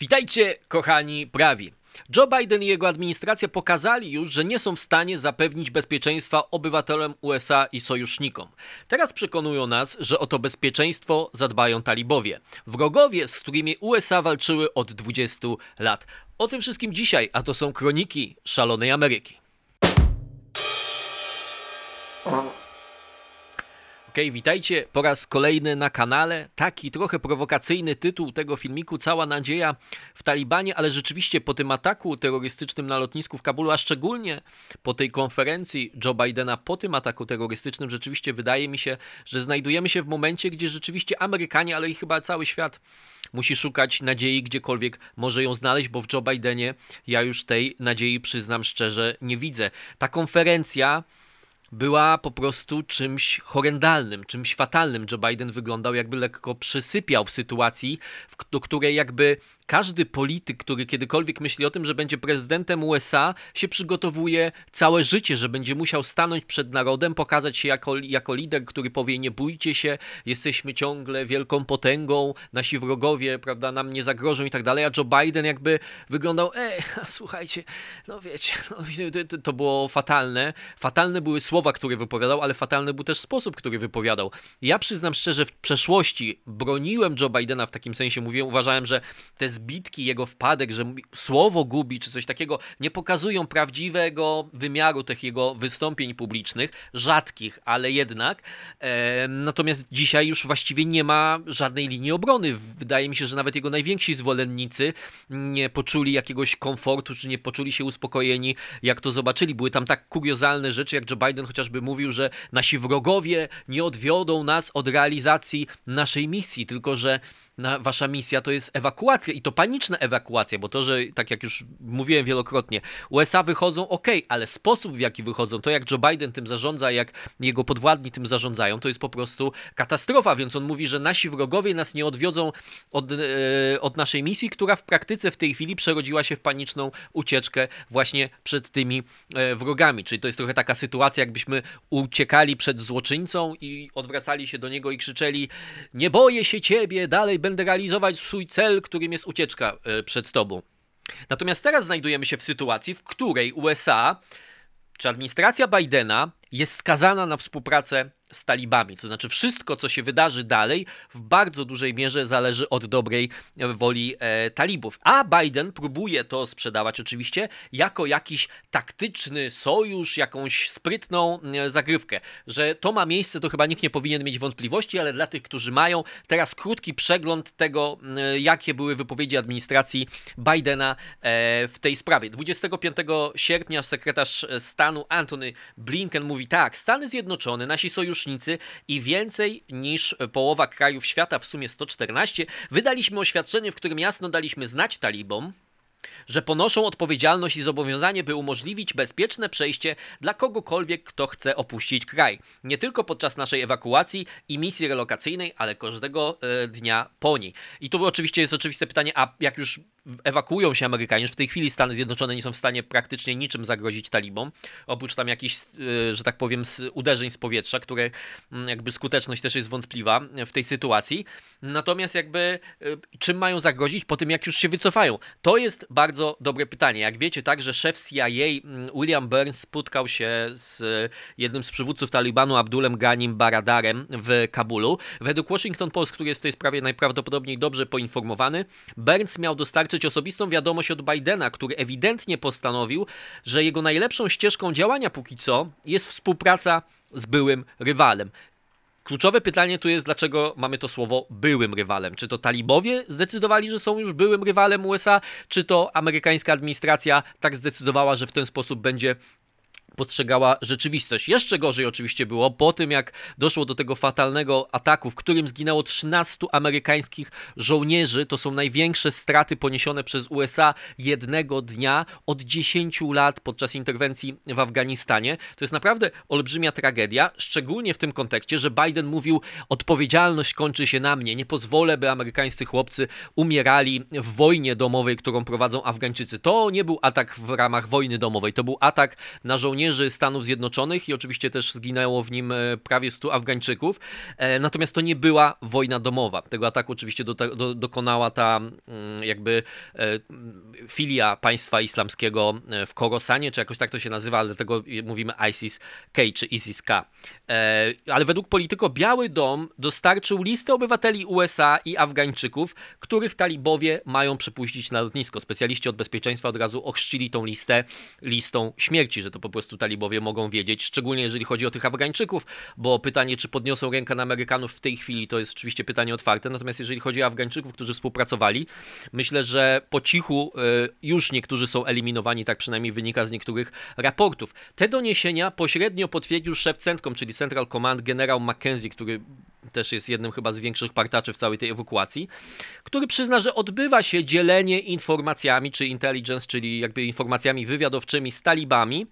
Witajcie, kochani prawi. Joe Biden i jego administracja pokazali już, że nie są w stanie zapewnić bezpieczeństwa obywatelom USA i sojusznikom. Teraz przekonują nas, że o to bezpieczeństwo zadbają talibowie. Wrogowie, z którymi USA walczyły od 20 lat. O tym wszystkim dzisiaj, a to są kroniki szalonej Ameryki. Okej, okay, witajcie po raz kolejny na kanale. Taki trochę prowokacyjny tytuł tego filmiku, Cała nadzieja w Talibanie, ale rzeczywiście po tym ataku terrorystycznym na lotnisku w Kabulu, a szczególnie po tej konferencji Joe Bidena, po tym ataku terrorystycznym, rzeczywiście wydaje mi się, że znajdujemy się w momencie, gdzie rzeczywiście Amerykanie, ale i chyba cały świat musi szukać nadziei gdziekolwiek może ją znaleźć, bo w Joe Bidenie ja już tej nadziei, przyznam szczerze, nie widzę. Ta konferencja była po prostu czymś horrendalnym, czymś fatalnym. Joe Biden wyglądał jakby lekko przysypiał w sytuacji, do której jakby każdy polityk, który kiedykolwiek myśli o tym, że będzie prezydentem USA, się przygotowuje całe życie, że będzie musiał stanąć przed narodem, pokazać się jako, jako lider, który powie: Nie bójcie się, jesteśmy ciągle wielką potęgą, nasi wrogowie, prawda, nam nie zagrożą i tak dalej. A Joe Biden jakby wyglądał: Ej, słuchajcie, no wiecie, no, to, było fatalne. Fatalne były słowa, które wypowiadał, ale fatalny był też sposób, który wypowiadał. Ja przyznam szczerze, w przeszłości broniłem Joe Bidena w takim sensie, mówię, uważałem, że te zbitki, jego wpadek, że słowo gubi czy coś takiego, nie pokazują prawdziwego wymiaru tych jego wystąpień publicznych, rzadkich, ale jednak. E, natomiast dzisiaj już właściwie nie ma żadnej linii obrony. Wydaje mi się, że nawet jego najwięksi zwolennicy nie poczuli jakiegoś komfortu, czy nie poczuli się uspokojeni, jak to zobaczyli. Były tam tak kuriozalne rzeczy, jak Joe Biden chociażby mówił, że nasi wrogowie nie odwiodą nas od realizacji naszej misji, tylko że na, wasza misja to jest ewakuacja i to paniczna ewakuacja, bo to, że tak jak już mówiłem wielokrotnie, USA wychodzą ok, ale sposób w jaki wychodzą, to jak Joe Biden tym zarządza, jak jego podwładni tym zarządzają, to jest po prostu katastrofa, więc on mówi, że nasi wrogowie nas nie odwiodzą od, e, od naszej misji, która w praktyce w tej chwili przerodziła się w paniczną ucieczkę właśnie przed tymi e, wrogami, czyli to jest trochę taka sytuacja, jakbyśmy uciekali przed złoczyńcą i odwracali się do niego i krzyczeli nie boję się ciebie, dalej będę realizować swój cel, którym jest ucieczka e, przed tobą. Natomiast teraz znajdujemy się w sytuacji, w której USA czy administracja Bidena jest skazana na współpracę z talibami. To znaczy, wszystko, co się wydarzy dalej, w bardzo dużej mierze zależy od dobrej woli e, talibów. A Biden próbuje to sprzedawać oczywiście jako jakiś taktyczny sojusz, jakąś sprytną e, zagrywkę. Że to ma miejsce, to chyba nikt nie powinien mieć wątpliwości, ale dla tych, którzy mają, teraz krótki przegląd tego, e, jakie były wypowiedzi administracji Bidena e, w tej sprawie. 25 sierpnia sekretarz stanu Antony Blinken mówi tak, Stany Zjednoczone, nasi sojusznicy i więcej niż połowa krajów świata, w sumie 114, wydaliśmy oświadczenie, w którym jasno daliśmy znać talibom, że ponoszą odpowiedzialność i zobowiązanie, by umożliwić bezpieczne przejście dla kogokolwiek, kto chce opuścić kraj. Nie tylko podczas naszej ewakuacji i misji relokacyjnej, ale każdego e, dnia po niej. I tu oczywiście jest oczywiste pytanie, a jak już ewakuują się Amerykanie, w tej chwili Stany Zjednoczone nie są w stanie praktycznie niczym zagrozić talibom, oprócz tam jakichś, e, że tak powiem, uderzeń z powietrza, które mm, jakby skuteczność też jest wątpliwa w tej sytuacji. Natomiast jakby e, czym mają zagrozić po tym, jak już się wycofają? To jest bardzo dobre pytanie. Jak wiecie, tak, że szef CIA mm, William Burns spotkał się z jednym z przywódców Talibanu, Abdulem Ghanim Baradarem w Kabulu. Według Washington Post, który jest w tej sprawie najprawdopodobniej dobrze poinformowany, Burns miał dostarczyć osobistą wiadomość od Bidena, który ewidentnie postanowił, że jego najlepszą ścieżką działania póki co jest współpraca z byłym rywalem. Kluczowe pytanie tu jest, dlaczego mamy to słowo byłym rywalem. Czy to talibowie zdecydowali, że są już byłym rywalem USA, czy to amerykańska administracja tak zdecydowała, że w ten sposób będzie postrzegała rzeczywistość. Jeszcze gorzej oczywiście było po tym, jak doszło do tego fatalnego ataku, w którym zginęło 13 amerykańskich żołnierzy. To są największe straty poniesione przez USA jednego dnia od 10 lat podczas interwencji w Afganistanie. To jest naprawdę olbrzymia tragedia, szczególnie w tym kontekście, że Biden mówił: Odpowiedzialność kończy się na mnie. Nie pozwolę, by amerykańscy chłopcy umierali w wojnie domowej, którą prowadzą Afgańczycy. To nie był atak w ramach wojny domowej, to był atak na żołnierzy żołnierzy Stanów Zjednoczonych i oczywiście też zginęło w nim prawie 100 Afgańczyków. Natomiast to nie była wojna domowa. Tego ataku oczywiście do, do, dokonała ta mm, jakby filia państwa islamskiego w Korosanie, czy jakoś tak to się nazywa, ale dlatego mówimy ISIS-K czy ISIS-K. Ale według Polityko Biały Dom dostarczył listę obywateli USA i Afgańczyków, których talibowie mają przepuścić na lotnisko. Specjaliści od bezpieczeństwa od razu ochrzcili tą listę listą śmierci, że to po prostu talibowie mogą wiedzieć, szczególnie jeżeli chodzi o tych Afgańczyków, bo pytanie, czy podniosą rękę na Amerykanów w tej chwili, to jest oczywiście pytanie otwarte. Natomiast jeżeli chodzi o Afgańczyków, którzy współpracowali, myślę, że po cichu e, już niektórzy są eliminowani, tak przynajmniej wynika z niektórych raportów. Te doniesienia pośrednio potwierdził szef CENTCOM, czyli Central Command, generał McKenzie, który też jest jednym chyba z większych partaczy w całej tej ewakuacji, który przyzna, że odbywa się dzielenie informacjami, czy intelligence, czyli jakby informacjami wywiadowczymi z talibami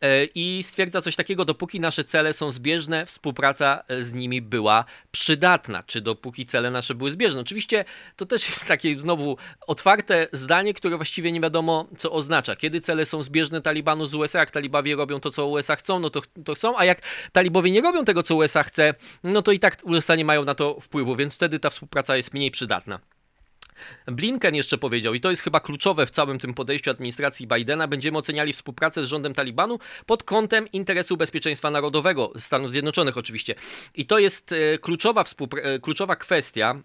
e, i stwierdza coś takiego, dopóki nasze cele są zbieżne, współpraca z nimi była przydatna, czy dopóki cele nasze były zbieżne. Oczywiście to też jest takie znowu otwarte zdanie, które właściwie nie wiadomo, co oznacza. Kiedy cele są zbieżne Talibanu z USA, jak talibowie robią to, co USA chcą, no to, to chcą, a jak talibowie nie robią tego, co USA chce, no to i tak USA nie mają na to wpływu, więc wtedy ta współpraca jest mniej przydatna. Blinken jeszcze powiedział, i to jest chyba kluczowe w całym tym podejściu administracji Bidena, będziemy oceniali współpracę z rządem Talibanu pod kątem interesu bezpieczeństwa narodowego Stanów Zjednoczonych oczywiście. I to jest e, kluczowa, e, kluczowa kwestia,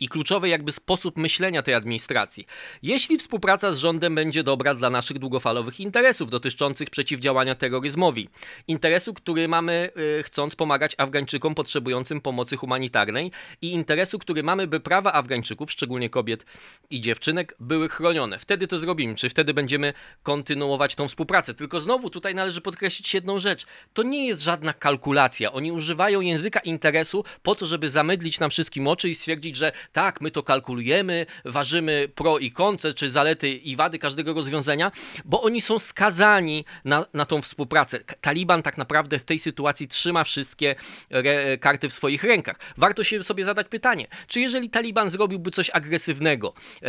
i kluczowy jakby sposób myślenia tej administracji. Jeśli współpraca z rządem będzie dobra dla naszych długofalowych interesów dotyczących przeciwdziałania terroryzmowi, interesu, który mamy e, chcąc pomagać Afgańczykom potrzebującym pomocy humanitarnej i interesu, który mamy, by prawa Afgańczyków, szczególnie kobiet i dziewczynek, były chronione. Wtedy to zrobimy, czy wtedy będziemy kontynuować tą współpracę. Tylko znowu tutaj należy podkreślić jedną rzecz. To nie jest żadna kalkulacja. Oni używają języka interesu po to, żeby zamydlić nam wszystkim oczy i stwierdzić, że tak, my to kalkulujemy, ważymy pro i konce, czy zalety i wady każdego rozwiązania, bo oni są skazani na, na tą współpracę. Taliban tak naprawdę w tej sytuacji trzyma wszystkie karty w swoich rękach. Warto się sobie zadać pytanie, czy jeżeli Taliban zrobiłby coś agresywnego, e,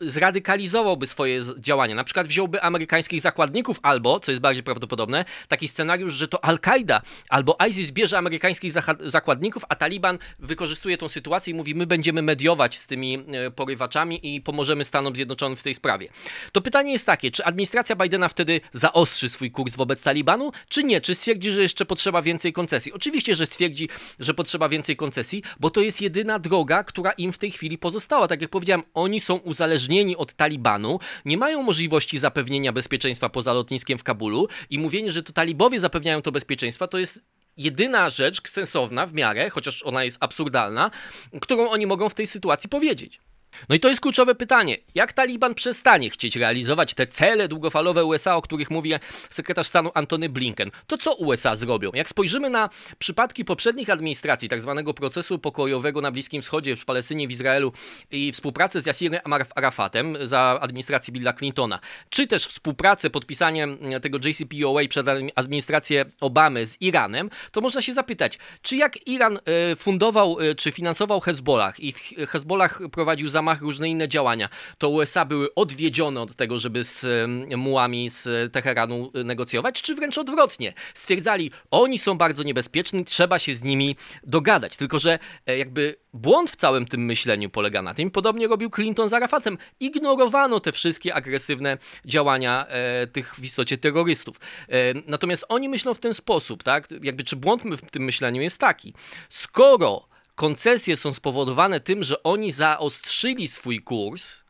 zradykalizowałby swoje działania, na przykład wziąłby amerykańskich zakładników, albo, co jest bardziej prawdopodobne, taki scenariusz, że to Al-Kaida albo ISIS bierze amerykańskich zakładników, a Taliban wykorzystuje tą sytuację sytuacji i mówi, my będziemy mediować z tymi e, porywaczami i pomożemy Stanom Zjednoczonym w tej sprawie. To pytanie jest takie, czy administracja Bidena wtedy zaostrzy swój kurs wobec Talibanu, czy nie? Czy stwierdzi, że jeszcze potrzeba więcej koncesji? Oczywiście, że stwierdzi, że potrzeba więcej koncesji, bo to jest jedyna droga, która im w tej chwili pozostała. Tak jak powiedziałem, oni są uzależnieni od Talibanu, nie mają możliwości zapewnienia bezpieczeństwa poza lotniskiem w Kabulu i mówienie, że to talibowie zapewniają to bezpieczeństwo, to jest jedyna rzecz sensowna w miarę, chociaż ona jest absurdalna, którą oni mogą w tej sytuacji powiedzieć. No i to jest kluczowe pytanie. Jak Taliban przestanie chcieć realizować te cele długofalowe USA, o których mówi sekretarz stanu Antony Blinken? To co USA zrobią? Jak spojrzymy na przypadki poprzednich administracji, tak zwanego procesu pokojowego na Bliskim Wschodzie, w Palestynie, w Izraelu i współpracę z Yasirem Arafatem za administracji Billa Clintona, czy też współpracę, podpisanie tego JCPOA przed administrację Obamy z Iranem, to można się zapytać, czy jak Iran e, fundował e, czy finansował Hezbollah i Hezbollah prowadził zamach zamach, różne inne działania, to USA były odwiedzione od tego, żeby z mułami z Teheranu negocjować, czy wręcz odwrotnie. Stwierdzali, oni są bardzo niebezpieczni, trzeba się z nimi dogadać. Tylko, że e, jakby błąd w całym tym myśleniu polega na tym, podobnie robił Clinton z Arafatem. Ignorowano te wszystkie agresywne działania e, tych w istocie terrorystów. E, natomiast oni myślą w ten sposób, tak? Jakby czy błąd w tym myśleniu jest taki. Skoro koncesje są spowodowane tym, że oni zaostrzyli swój kurs,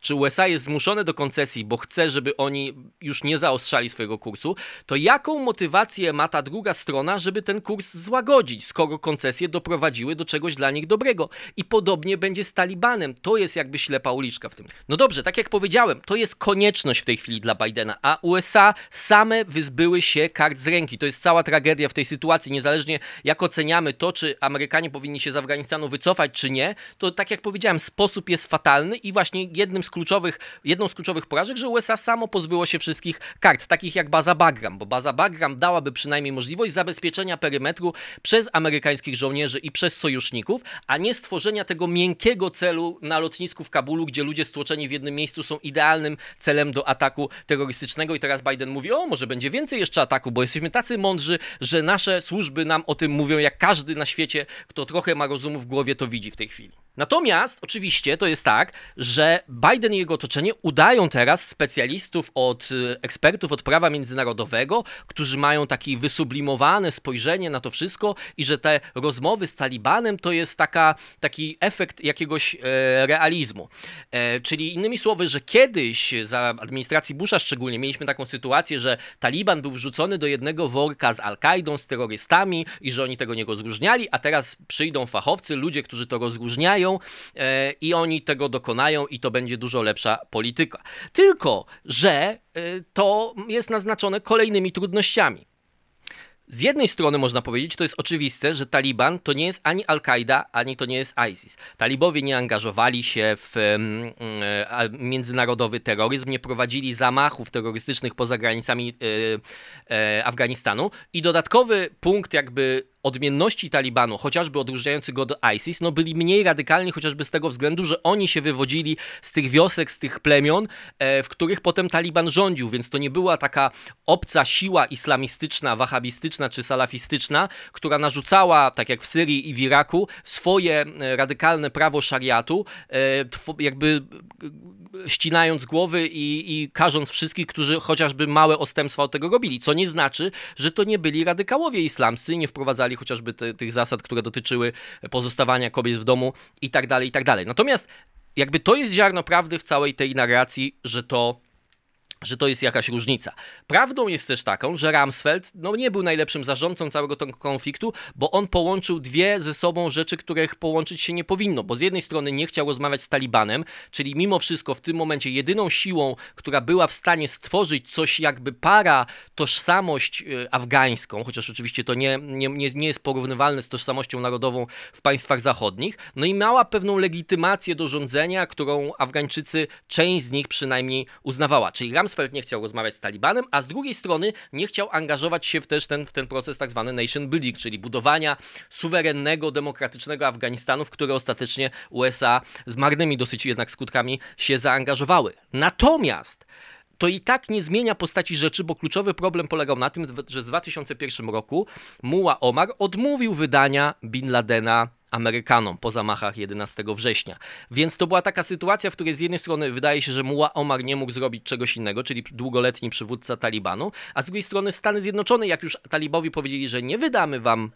czy USA jest zmuszone do koncesji, bo chce, żeby oni już nie zaostrzali swojego kursu, to jaką motywację ma ta druga strona, żeby ten kurs złagodzić, skoro koncesje doprowadziły do czegoś dla nich dobrego? I podobnie będzie z Talibanem. To jest jakby ślepa uliczka w tym. No dobrze, tak jak powiedziałem, to jest konieczność w tej chwili dla Bidena, a USA same wyzbyły się kart z ręki. To jest cała tragedia w tej sytuacji, niezależnie jak oceniamy to, czy Amerykanie powinni się z Afganistanu wycofać, czy nie, to tak jak powiedziałem, sposób jest fatalny i właśnie jednym z kluczowych, jedną z kluczowych porażek, że USA samo pozbyło się wszystkich kart, takich jak baza Bagram, bo baza Bagram dałaby przynajmniej możliwość zabezpieczenia perymetru przez amerykańskich żołnierzy i przez sojuszników, a nie stworzenia tego miękkiego celu na lotnisku w Kabulu, gdzie ludzie stłoczeni w jednym miejscu są idealnym celem do ataku terrorystycznego i teraz Biden mówi, o może będzie więcej jeszcze ataku, bo jesteśmy tacy mądrzy, że nasze służby nam o tym mówią, jak każdy na świecie, kto trochę ma rozumu w głowie, to widzi w tej chwili. Natomiast oczywiście to jest tak, że Biden i jego otoczenie udają teraz specjalistów od y, ekspertów od prawa międzynarodowego, którzy mają takie wysublimowane spojrzenie na to wszystko i że te rozmowy z Talibanem to jest taka, taki efekt jakiegoś e, realizmu. E, czyli innymi słowy, że kiedyś za administracji Busha szczególnie mieliśmy taką sytuację, że Taliban był wrzucony do jednego worka z Al-Kaidą, z terrorystami i że oni tego nie rozróżniali, a teraz przyjdą fachowcy, ludzie, którzy to rozróżniają E, i oni tego dokonają i to będzie dużo lepsza polityka. Tylko, że e, to jest naznaczone kolejnymi trudnościami. Z jednej strony można powiedzieć, to jest oczywiste, że Taliban to nie jest ani Al-Kaida, ani to nie jest ISIS. Talibowie nie angażowali się w e, międzynarodowy terroryzm, nie prowadzili zamachów terrorystycznych poza granicami Afganistanu. I dodatkowy punkt jakby odmienności Talibanu, chociażby odróżniający go do ISIS, no byli mniej radykalni chociażby z tego względu, że oni się wywodzili z tych wiosek, z tych plemion, e, w których potem Taliban rządził, więc to nie była taka obca siła islamistyczna, wahabistyczna czy salafistyczna, która narzucała, tak jak w Syrii i w Iraku, swoje e, radykalne prawo szariatu, e, jakby ścinając głowy i, i karząc wszystkich, którzy chociażby małe ostępstwa od tego robili, co nie znaczy, że to nie byli radykałowie islamscy, nie wprowadzali chociażby te, tych zasad, które dotyczyły pozostawania kobiet w domu i tak dalej, i tak dalej. Natomiast jakby to jest ziarno prawdy w całej tej narracji, że to że to jest jakaś różnica. Prawdą jest też taką, że Ramsfeld no, nie był najlepszym zarządcą całego tego konfliktu, bo on połączył dwie ze sobą rzeczy, których połączyć się nie powinno, bo z jednej strony nie chciał rozmawiać z Talibanem, czyli mimo wszystko w tym momencie jedyną siłą, która była w stanie stworzyć coś jakby para tożsamość y, afgańską, chociaż oczywiście to nie, nie, nie, jest porównywalne z tożsamością narodową w państwach zachodnich, no i miała pewną legitymację do rządzenia, którą Afgańczycy, część z nich przynajmniej uznawała, czyli Ramsfeld Rumsfeld nie chciał rozmawiać z Talibanem, a z drugiej strony nie chciał angażować się w też ten, w ten proces tak zwany nation building, czyli budowania suwerennego, demokratycznego Afganistanu, w które ostatecznie USA z marnymi dosyć jednak skutkami się zaangażowały. Natomiast to i tak nie zmienia postaci rzeczy, bo kluczowy problem polegał na tym, że w 2001 roku Muła Omar odmówił wydania Bin Ladena Amerykanom po zamachach 11 września. Więc to była taka sytuacja, w której z jednej strony wydaje się, że Muła Omar nie mógł zrobić czegoś innego, czyli długoletni przywódca Talibanu, a z drugiej strony Stany Zjednoczone, jak już talibowi powiedzieli, że nie wydamy wam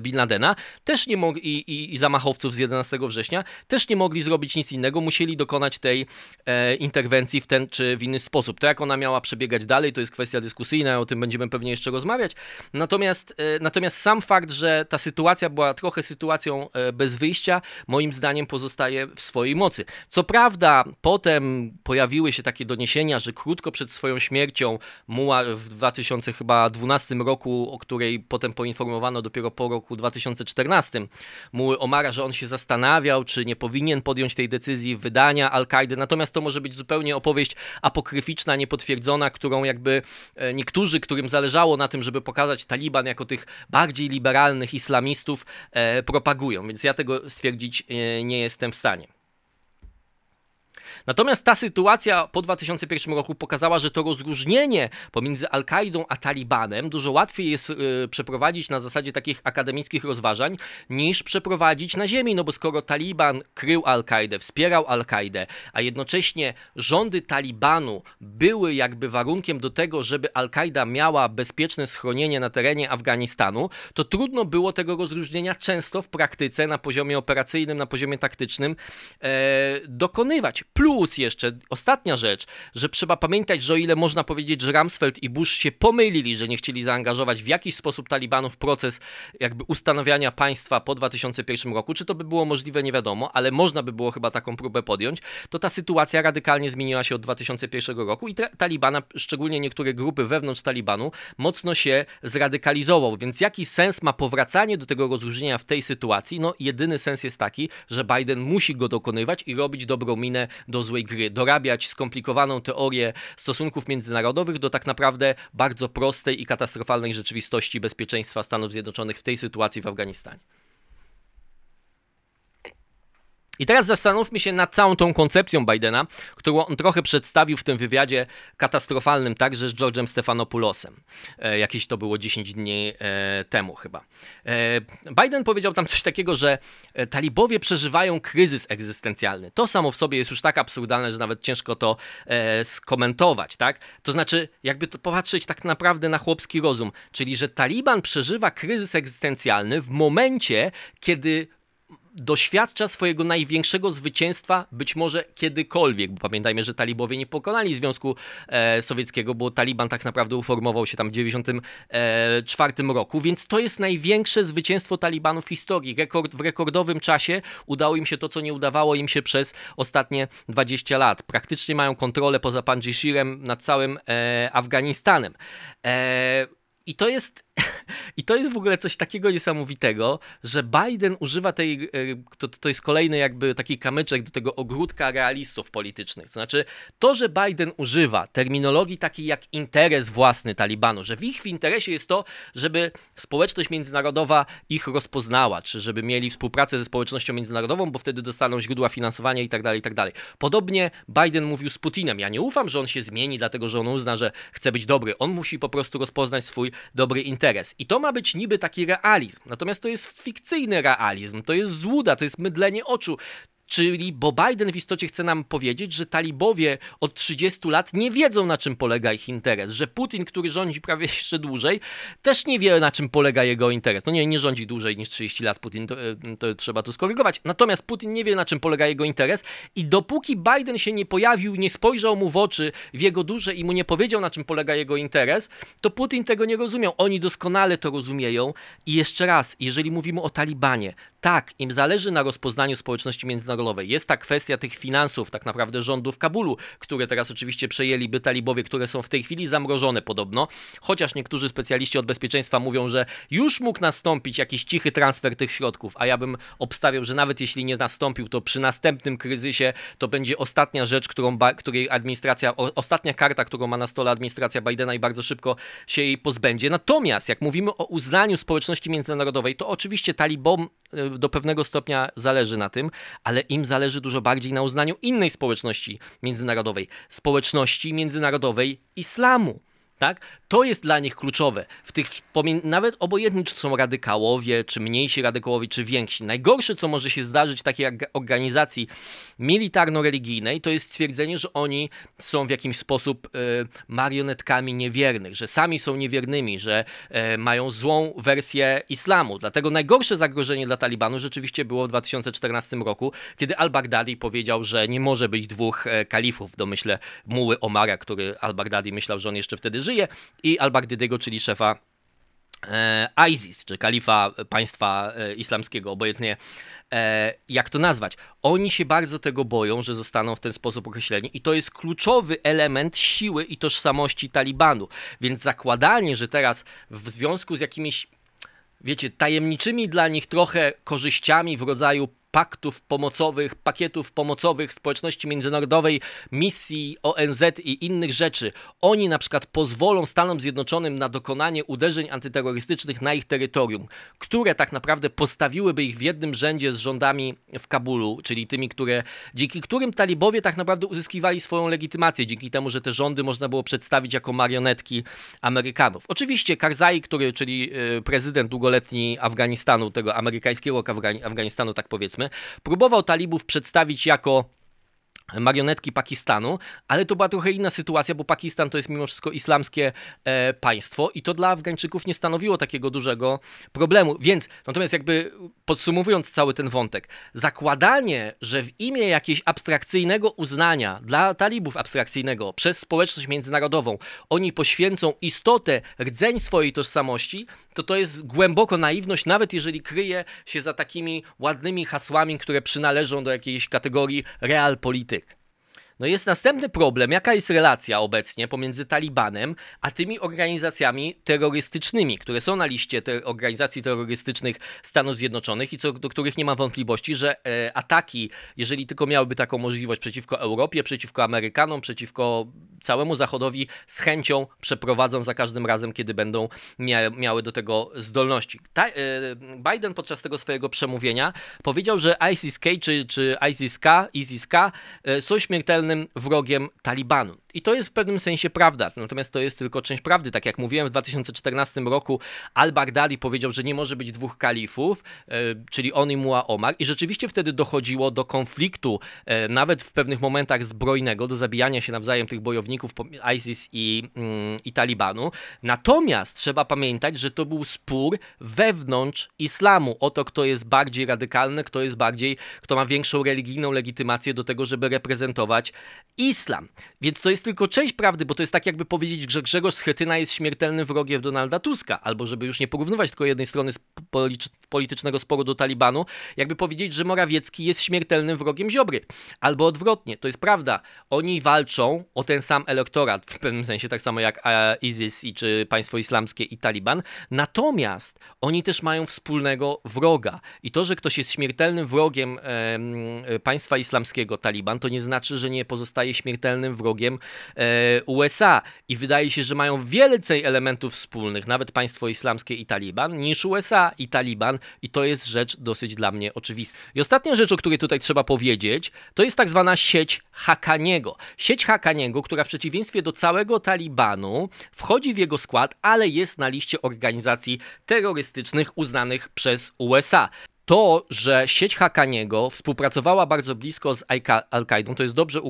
Bin Ladena, też nie mogli, i, i, zamachowców z 11 września, też nie mogli zrobić nic innego, musieli dokonać tej e, interwencji w ten czy w inny sposób. To jak ona miała przebiegać dalej, to jest kwestia dyskusyjna, o tym będziemy pewnie jeszcze rozmawiać. Natomiast, e, natomiast sam fakt, że ta sytuacja była trochę sytuacją e, bez wyjścia, moim zdaniem pozostaje w swojej mocy. Co prawda, potem pojawiły się takie doniesienia, że krótko przed swoją śmiercią Muła w 2012 roku, o której potem poinformowano dopiero po roku 2014 mu Omara, że on się zastanawiał, czy nie powinien podjąć tej decyzji wydania Al-Kaidy. Natomiast to może być zupełnie opowieść apokryficzna, niepotwierdzona, którą jakby e, niektórzy, którym zależało na tym, żeby pokazać Taliban jako tych bardziej liberalnych islamistów, e, propagują. Więc ja tego stwierdzić e, nie jestem w stanie. Natomiast ta sytuacja po 2001 roku pokazała, że to rozróżnienie pomiędzy Al-Kaidą a Talibanem dużo łatwiej jest yy, przeprowadzić na zasadzie takich akademickich rozważań, niż przeprowadzić na ziemi, no bo skoro Taliban krył Al-Kaidę, wspierał Al-Kaidę, a jednocześnie rządy Talibanu były jakby warunkiem do tego, żeby Al-Kaida miała bezpieczne schronienie na terenie Afganistanu, to trudno było tego rozróżnienia często w praktyce na poziomie operacyjnym, na poziomie taktycznym e, dokonywać. Plus Plus jeszcze, ostatnia rzecz, że trzeba pamiętać, że o ile można powiedzieć, że Rumsfeld i Bush się pomylili, że nie chcieli zaangażować w jakiś sposób Talibanów w proces jakby ustanawiania państwa po 2001 roku, czy to by było możliwe, nie wiadomo, ale można by było chyba taką próbę podjąć, to ta sytuacja radykalnie zmieniła się od 2001 roku i Talibana, szczególnie niektóre grupy wewnątrz Talibanu, mocno się zradykalizował, więc jaki sens ma powracanie do tego rozróżnienia w tej sytuacji? No jedyny sens jest taki, że Biden musi go dokonywać i robić dobrą minę do złej gry, dorabiać skomplikowaną teorię stosunków międzynarodowych do tak naprawdę bardzo prostej i katastrofalnej rzeczywistości bezpieczeństwa Stanów Zjednoczonych w tej sytuacji w Afganistanie. I teraz zastanówmy się nad całą tą koncepcją Bidena, którą on trochę przedstawił w tym wywiadzie katastrofalnym także z George'em Stephanopulosem. E, jakieś to było 10 dni e, temu chyba. E, Biden powiedział tam coś takiego, że e, talibowie przeżywają kryzys egzystencjalny. To samo w sobie jest już tak absurdalne, że nawet ciężko to e, skomentować, tak? To znaczy, jakby to popatrzeć tak naprawdę na chłopski rozum, czyli że Taliban przeżywa kryzys egzystencjalny w momencie, kiedy doświadcza swojego największego zwycięstwa być może kiedykolwiek, bo pamiętajmy, że talibowie nie pokonali Związku e, Sowieckiego, bo Taliban tak naprawdę uformował się tam w 1994 e, roku, więc to jest największe zwycięstwo Talibanu w historii. Rekord, w rekordowym czasie udało im się to, co nie udawało im się przez ostatnie 20 lat. Praktycznie mają kontrolę poza Panjshirem nad całym e, Afganistanem. E, I to jest i to jest w ogóle coś takiego niesamowitego, że Biden używa tej, e, to, to jest kolejny jakby taki kamyczek do tego ogródka realistów politycznych. To znaczy, to, że Biden używa terminologii takiej jak interes własny Talibanu, że w ich interesie jest to, żeby społeczność międzynarodowa ich rozpoznała, czy żeby mieli współpracę ze społecznością międzynarodową, bo wtedy dostaną źródła finansowania i tak dalej, i tak. Podobnie Biden mówił z Putinem. Ja nie ufam, że on się zmieni, dlatego że on uzna, że chce być dobry. On musi po prostu rozpoznać swój dobry interes. I to ma być niby taki realizm. Natomiast to jest fikcyjny realizm, to jest złuda, to jest mydlenie oczu. Czyli, bo Biden w istocie chce nam powiedzieć, że talibowie od 30 lat nie wiedzą, na czym polega ich interes, że Putin, który rządzi prawie jeszcze dłużej, też nie wie, na czym polega jego interes. No nie, nie rządzi dłużej niż 30 lat Putin, to, e, to trzeba tu skorygować. Natomiast Putin nie wie, na czym polega jego interes i dopóki Biden się nie pojawił, nie spojrzał mu w oczy, w jego duże i mu nie powiedział, na czym polega jego interes, to Putin tego nie rozumiał. Oni doskonale to rozumieją i jeszcze raz, jeżeli mówimy o Talibanie, tak, im zależy na rozpoznaniu społeczności międzynarodowej. Jest ta kwestia tych finansów, tak naprawdę rządu w Kabulu, które teraz oczywiście przejęliby talibowie, które są w tej chwili zamrożone podobno, chociaż niektórzy specjaliści od bezpieczeństwa mówią, że już mógł nastąpić jakiś cichy transfer tych środków, a ja bym obstawiał, że nawet jeśli nie nastąpił, to przy następnym kryzysie to będzie ostatnia rzecz, którą, której administracja, o, ostatnia karta, którą ma na stole administracja Bidena i bardzo szybko się jej pozbędzie. Natomiast jak mówimy o uznaniu społeczności międzynarodowej, to oczywiście talibom e, do pewnego stopnia zależy na tym, ale im zależy dużo bardziej na uznaniu innej społeczności międzynarodowej, społeczności międzynarodowej islamu. Tak? To jest dla nich kluczowe. W tych, nawet obojętnie, czy są radykałowie, czy mniejsi radykałowie, czy więksi. Najgorsze, co może się zdarzyć takiej organizacji militarno-religijnej, to jest stwierdzenie, że oni są w jakiś sposób y, marionetkami niewiernych, że sami są niewiernymi, że y, mają złą wersję islamu. Dlatego najgorsze zagrożenie dla Talibanu rzeczywiście było w 2014 roku, kiedy al-Baghdadi powiedział, że nie może być dwóch e, kalifów, domyślę muły Omara, który al-Baghdadi myślał, że on jeszcze wtedy żyje, i al-Baghdadiego, czyli szefa e, ISIS, czy kalifa państwa e, islamskiego, obojętnie e, jak to nazwać. Oni się bardzo tego boją, że zostaną w ten sposób określeni i to jest kluczowy element siły i tożsamości Talibanu. Więc zakładanie, że teraz w związku z jakimiś wiecie, tajemniczymi dla nich trochę korzyściami w rodzaju paktów pomocowych, pakietów pomocowych społeczności międzynarodowej, misji ONZ i innych rzeczy, oni na przykład pozwolą Stanom Zjednoczonym na dokonanie uderzeń antyterrorystycznych na ich terytorium, które tak naprawdę postawiłyby ich w jednym rzędzie z rządami w Kabulu, czyli tymi, które, dzięki którym talibowie tak naprawdę uzyskiwali swoją legitymację, dzięki temu, że te rządy można było przedstawić jako marionetki Amerykanów. Oczywiście Karzai, który, czyli y, prezydent długoletni Afganistanu, tego amerykańskiego Afganistanu, tak powiedzmy, próbował talibów przedstawić jako marionetki Pakistanu, ale to była trochę inna sytuacja, bo Pakistan to jest mimo wszystko islamskie e, państwo i to dla Afgańczyków nie stanowiło takiego dużego problemu. Więc natomiast jakby podsumowując cały ten wątek, zakładanie, że w imię jakiegoś abstrakcyjnego uznania dla talibów abstrakcyjnego przez społeczność międzynarodową oni poświęcą istotę, rdzeń swojej tożsamości, to to jest głęboko naiwność, nawet jeżeli kryje się za takimi ładnymi hasłami, które przynależą do jakiejś kategorii realpolityk. No jest następny problem, jaka jest relacja obecnie pomiędzy Talibanem a tymi organizacjami terrorystycznymi, które są na liście te organizacji terrorystycznych Stanów Zjednoczonych i co, do których nie ma wątpliwości, że e, ataki, jeżeli tylko miałyby taką możliwość przeciwko Europie, przeciwko Amerykanom, przeciwko całemu Zachodowi, z chęcią przeprowadzą za każdym razem, kiedy będą mia miały do tego zdolności. Ta, e, Biden podczas tego swojego przemówienia powiedział, że ISIS-K czy, czy ISIS-K, ISIS-K e, są śmiertelne wrogiem Talibanu. I to jest w pewnym sensie prawda, natomiast to jest tylko część prawdy. Tak jak mówiłem, w 2014 roku al-Baghdadi powiedział, że nie może być dwóch kalifów, e, czyli on i Mu'a Omar i rzeczywiście wtedy dochodziło do konfliktu, e, nawet w pewnych momentach zbrojnego, do zabijania się nawzajem tych bojowników ISIS i, mm, i Talibanu. Natomiast trzeba pamiętać, że to był spór wewnątrz islamu o to, kto jest bardziej radykalny, kto jest bardziej, kto ma większą religijną legitymację do tego, żeby reprezentować islam. Więc to jest tylko część prawdy, bo to jest tak jakby powiedzieć, że Grzegorz Schetyna jest śmiertelnym wrogiem Donalda Tuska, albo żeby już nie porównywać tylko jednej strony politycznego sporu do Talibanu, jakby powiedzieć, że Morawiecki jest śmiertelnym wrogiem Ziobry. Albo odwrotnie, to jest prawda. Oni walczą o ten sam elektorat, w pewnym sensie tak samo jak e, ISIS i czy państwo islamskie i Taliban, natomiast oni też mają wspólnego wroga. I to, że ktoś jest śmiertelnym wrogiem e, państwa islamskiego, Taliban, to nie znaczy, że nie pozostaje śmiertelnym wrogiem E, USA i wydaje się, że mają więcej elementów wspólnych, nawet państwo islamskie i Taliban, niż USA i Taliban i to jest rzecz dosyć dla mnie oczywista. I ostatnia rzecz, o której tutaj trzeba powiedzieć, to jest tak zwana sieć Hakaniego. Sieć Hakaniego, która w przeciwieństwie do całego Talibanu wchodzi w jego skład, ale jest na liście organizacji terrorystycznych uznanych przez USA to, że sieć Hakaniego współpracowała bardzo blisko z Al-Kaidą, to jest dobrze e,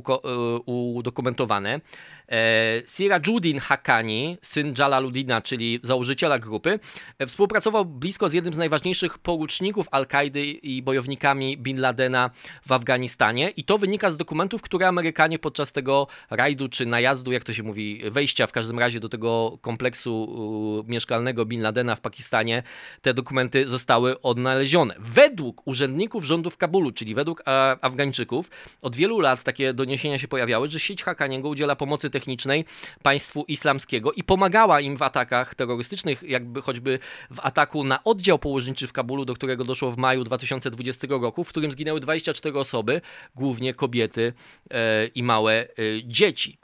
udokumentowane. E, Sirajuddin Hakani, syn Jalaluddina, czyli założyciela grupy, e, współpracował blisko z jednym z najważniejszych poruczników Al-Kaidy i bojownikami Bin Ladena w Afganistanie i to wynika z dokumentów, które Amerykanie podczas tego rajdu czy najazdu, jak to się mówi, wejścia w każdym razie do tego kompleksu mieszkalnego Bin Ladena w Pakistanie, te dokumenty zostały odnalezione. Według urzędników rządu w Kabulu, czyli według Afgańczyków, od wielu lat takie doniesienia się pojawiały, że sieć Hakaniego udziela pomocy technicznej państwu islamskiego i pomagała im w atakach terrorystycznych, jakby choćby w ataku na oddział położniczy w Kabulu, do którego doszło w maju 2020 roku, w którym zginęły 24 osoby, głównie kobiety e, i małe e, dzieci.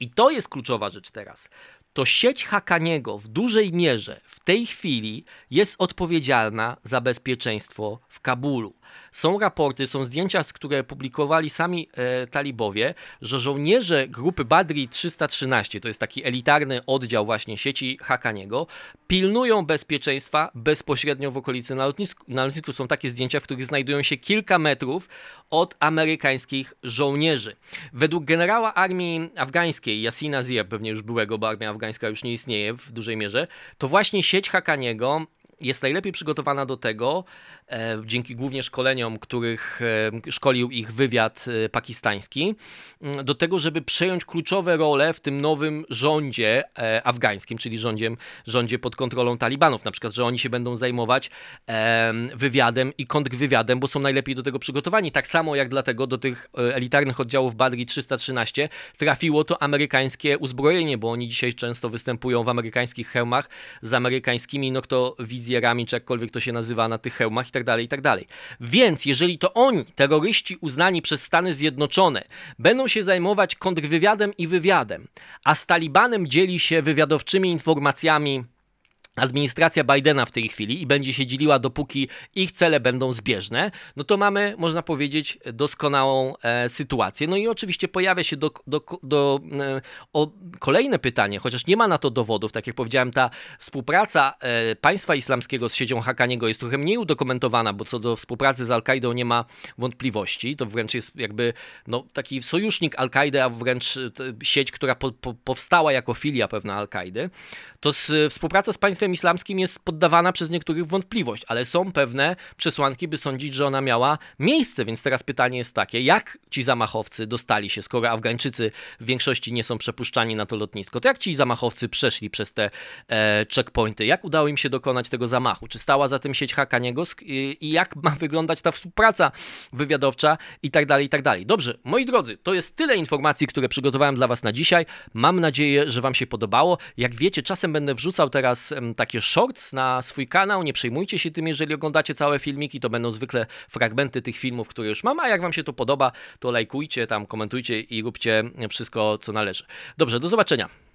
I to jest kluczowa rzecz teraz to sieć Hakaniego w dużej mierze w tej chwili jest odpowiedzialna za bezpieczeństwo w Kabulu. Są raporty, są zdjęcia, które publikowali sami e, talibowie, że żołnierze grupy Badri 313, to jest taki elitarny oddział właśnie sieci Hakaniego, pilnują bezpieczeństwa bezpośrednio w okolicy na lotnisku. Na lotnisku są takie zdjęcia, w których znajdują się kilka metrów od amerykańskich żołnierzy. Według generała armii afgańskiej, Yasina Zia, pewnie już byłego, bo armia afgańska już nie istnieje w dużej mierze, to właśnie sieć Hakaniego jest najlepiej przygotowana do tego, e, dzięki głównie szkoleniom, których e, szkolił ich wywiad e, pakistański, mm, do tego, żeby przejąć kluczowe role w tym nowym rządzie afgańskim, czyli rządzie, rządzie pod kontrolą talibanów. Na przykład, że oni się będą zajmować wywiadem i kontrwywiadem, bo są najlepiej do tego przygotowani. Tak samo jak dlatego do tych elitarnych oddziałów Badri 313 trafiło to amerykańskie uzbrojenie, bo oni dzisiaj często występują w amerykańskich hełmach z amerykańskimi noktowizjami wizjerami, czy jakkolwiek to się nazywa na tych hełmach i tak dalej, i tak dalej. Więc jeżeli to oni, terroryści uznani przez Stany Zjednoczone, będą się zajmować kontrwywiadem i wywiadem, a z Talibanem dzieli się wywiadowczymi informacjami administracja Bidena w tej chwili i będzie się dzieliła, dopóki ich cele będą zbieżne, no to mamy, można powiedzieć, doskonałą e, sytuację. No i oczywiście pojawia się do, do, do e, o, kolejne pytanie, chociaż nie ma na to dowodów, tak jak powiedziałem, ta współpraca e, państwa islamskiego z siecią Hakaniego jest trochę mniej udokumentowana, bo co do współpracy z Al-Kaidą nie ma wątpliwości, to wręcz jest jakby no, taki sojusznik Al-Kaidy, a wręcz e, sieć, która po, po, powstała jako filia pewna Al-Kaidy, to z, współpraca z państwem terroryzmem islamskim jest poddawana przez niektórych wątpliwość, ale są pewne przesłanki, by sądzić, że ona miała miejsce. Więc teraz pytanie jest takie, jak ci zamachowcy dostali się, skoro Afgańczycy w większości nie są przepuszczani na to lotnisko, to jak ci zamachowcy przeszli przez te e, checkpointy? Jak udało im się dokonać tego zamachu? Czy stała za tym sieć Hakaniego i, i jak ma wyglądać ta współpraca wywiadowcza i tak dalej, i tak dalej. Dobrze, moi drodzy, to jest tyle informacji, które przygotowałem dla Was na dzisiaj. Mam nadzieję, że Wam się podobało. Jak wiecie, czasem będę wrzucał teraz takie shorts na swój kanał. Nie przejmujcie się tym, jeżeli oglądacie całe filmiki, to będą zwykle fragmenty tych filmów, które już mam. A jak Wam się to podoba, to lajkujcie, tam komentujcie i róbcie wszystko, co należy. Dobrze, do zobaczenia.